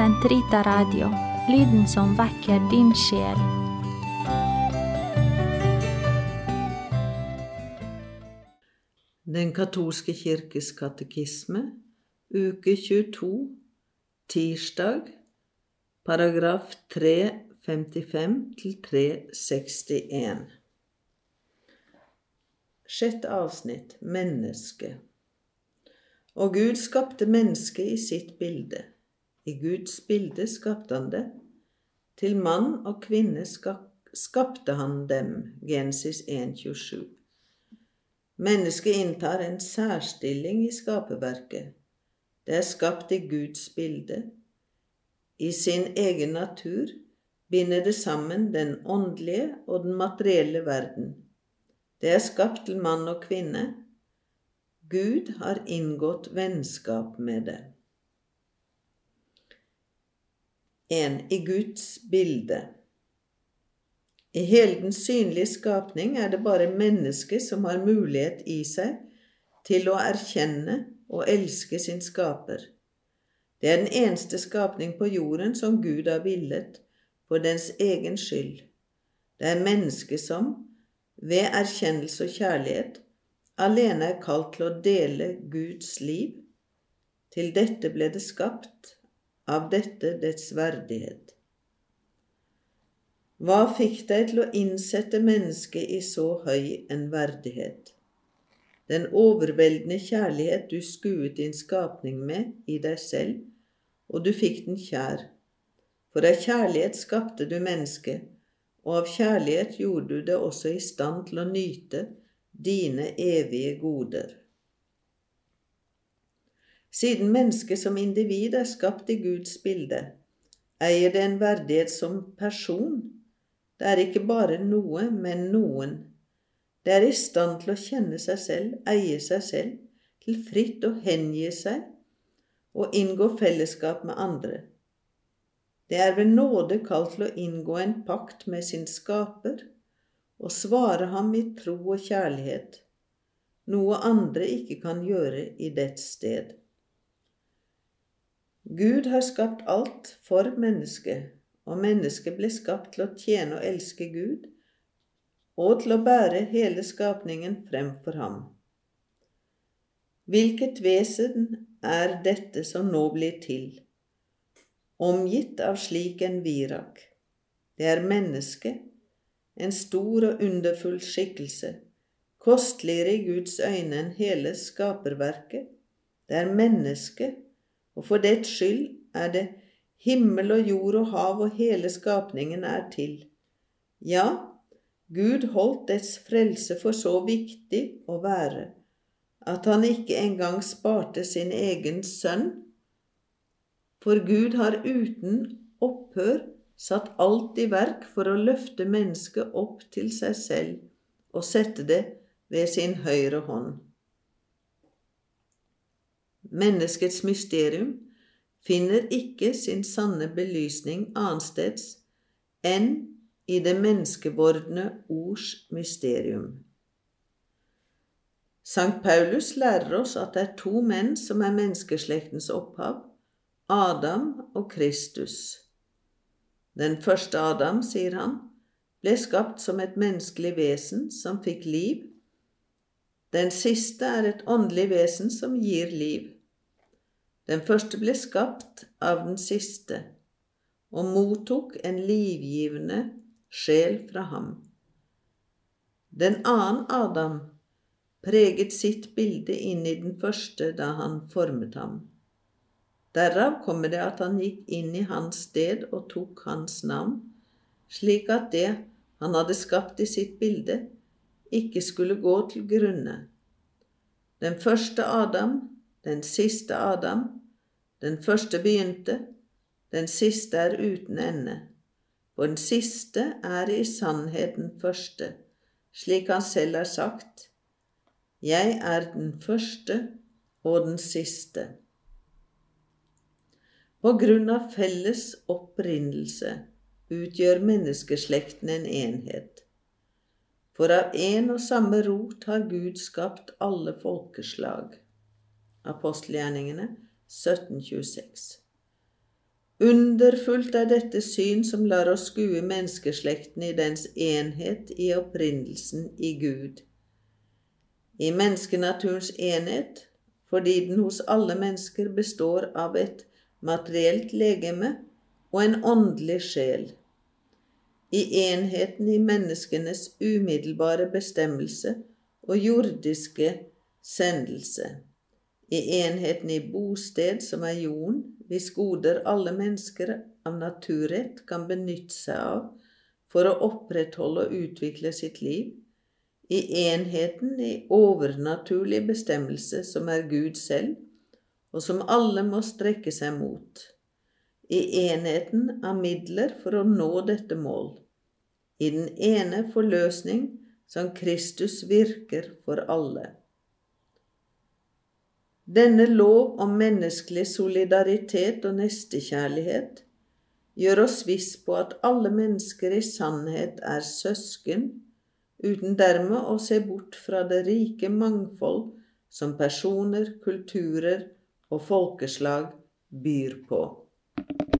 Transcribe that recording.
Sentrita Radio, lyden som vekker din sjel. Den katolske kirkes katekisme, uke 22, tirsdag, paragraf 355 til 361. Sjette avsnitt Menneske. Og Gud skapte mennesket i sitt bilde. I Guds bilde skapte han det. Til mann og kvinne skapte han dem. Genesis 1,27. Mennesket inntar en særstilling i skaperverket. Det er skapt i Guds bilde. I sin egen natur binder det sammen den åndelige og den materielle verden. Det er skapt til mann og kvinne. Gud har inngått vennskap med det. 1. I Guds bilde. I hele den synlige skapning er det bare mennesket som har mulighet i seg til å erkjenne og elske sin skaper. Det er den eneste skapning på jorden som Gud har villet for dens egen skyld. Det er mennesket som, ved erkjennelse og kjærlighet, alene er kalt til å dele Guds liv. Til dette ble det skapt, av dette dets verdighet. Hva fikk deg til å innsette mennesket i så høy en verdighet? Den overveldende kjærlighet du skuet din skapning med i deg selv, og du fikk den kjær. For av kjærlighet skapte du mennesket, og av kjærlighet gjorde du det også i stand til å nyte dine evige goder. Siden mennesket som individ er skapt i Guds bilde, eier det en verdighet som person. Det er ikke bare noe, men noen. Det er i stand til å kjenne seg selv, eie seg selv, til fritt å hengi seg og inngå fellesskap med andre. Det er ved nåde kalt til å inngå en pakt med sin skaper og svare ham i tro og kjærlighet, noe andre ikke kan gjøre i dets sted. Gud har skapt alt for mennesket, og mennesket ble skapt til å tjene og elske Gud og til å bære hele skapningen frem for ham. Hvilket vesen er dette som nå blir til, omgitt av slik en virak? Det er mennesket, en stor og underfull skikkelse, kosteligere i Guds øyne enn hele skaperverket. Det er mennesket, og for dets skyld er det himmel og jord og hav og hele skapningen er til. Ja, Gud holdt dets frelse for så viktig å være at han ikke engang sparte sin egen sønn, for Gud har uten opphør satt alt i verk for å løfte mennesket opp til seg selv og sette det ved sin høyre hånd. Menneskets mysterium finner ikke sin sanne belysning annensteds enn i det menneskevordne ords mysterium. Sankt Paulus lærer oss at det er to menn som er menneskeslektens opphav, Adam og Kristus. Den første Adam, sier han, ble skapt som et menneskelig vesen som fikk liv. Den siste er et åndelig vesen som gir liv. Den første ble skapt av den siste og mottok en livgivende sjel fra ham. Den annen Adam preget sitt bilde inn i den første da han formet ham. Derav kommer det at han gikk inn i hans sted og tok hans navn, slik at det han hadde skapt i sitt bilde, ikke skulle gå til grunne. Den første Adam, den siste Adam, den første begynte, den siste er uten ende. For den siste er i sannhet den første, slik han selv har sagt. Jeg er den første og den siste. På grunn av felles opprinnelse utgjør menneskeslekten en enhet. For av én og samme rot har Gud skapt alle folkeslag. Apostelgjerningene 1726. Underfullt er dette syn som lar oss skue menneskeslekten i dens enhet i opprinnelsen i Gud. I menneskenaturens enhet, fordi den hos alle mennesker består av et materielt legeme og en åndelig sjel. I enheten i menneskenes umiddelbare bestemmelse og jordiske sendelse. I enheten i bosted, som er jorden, hvis goder alle mennesker av naturrett kan benytte seg av for å opprettholde og utvikle sitt liv, i enheten i overnaturlig bestemmelse, som er Gud selv, og som alle må strekke seg mot, i enheten av midler for å nå dette mål, i den ene forløsning som Kristus virker for alle. Denne lov om menneskelig solidaritet og nestekjærlighet gjør oss viss på at alle mennesker i sannhet er søsken, uten dermed å se bort fra det rike mangfold som personer, kulturer og folkeslag byr på.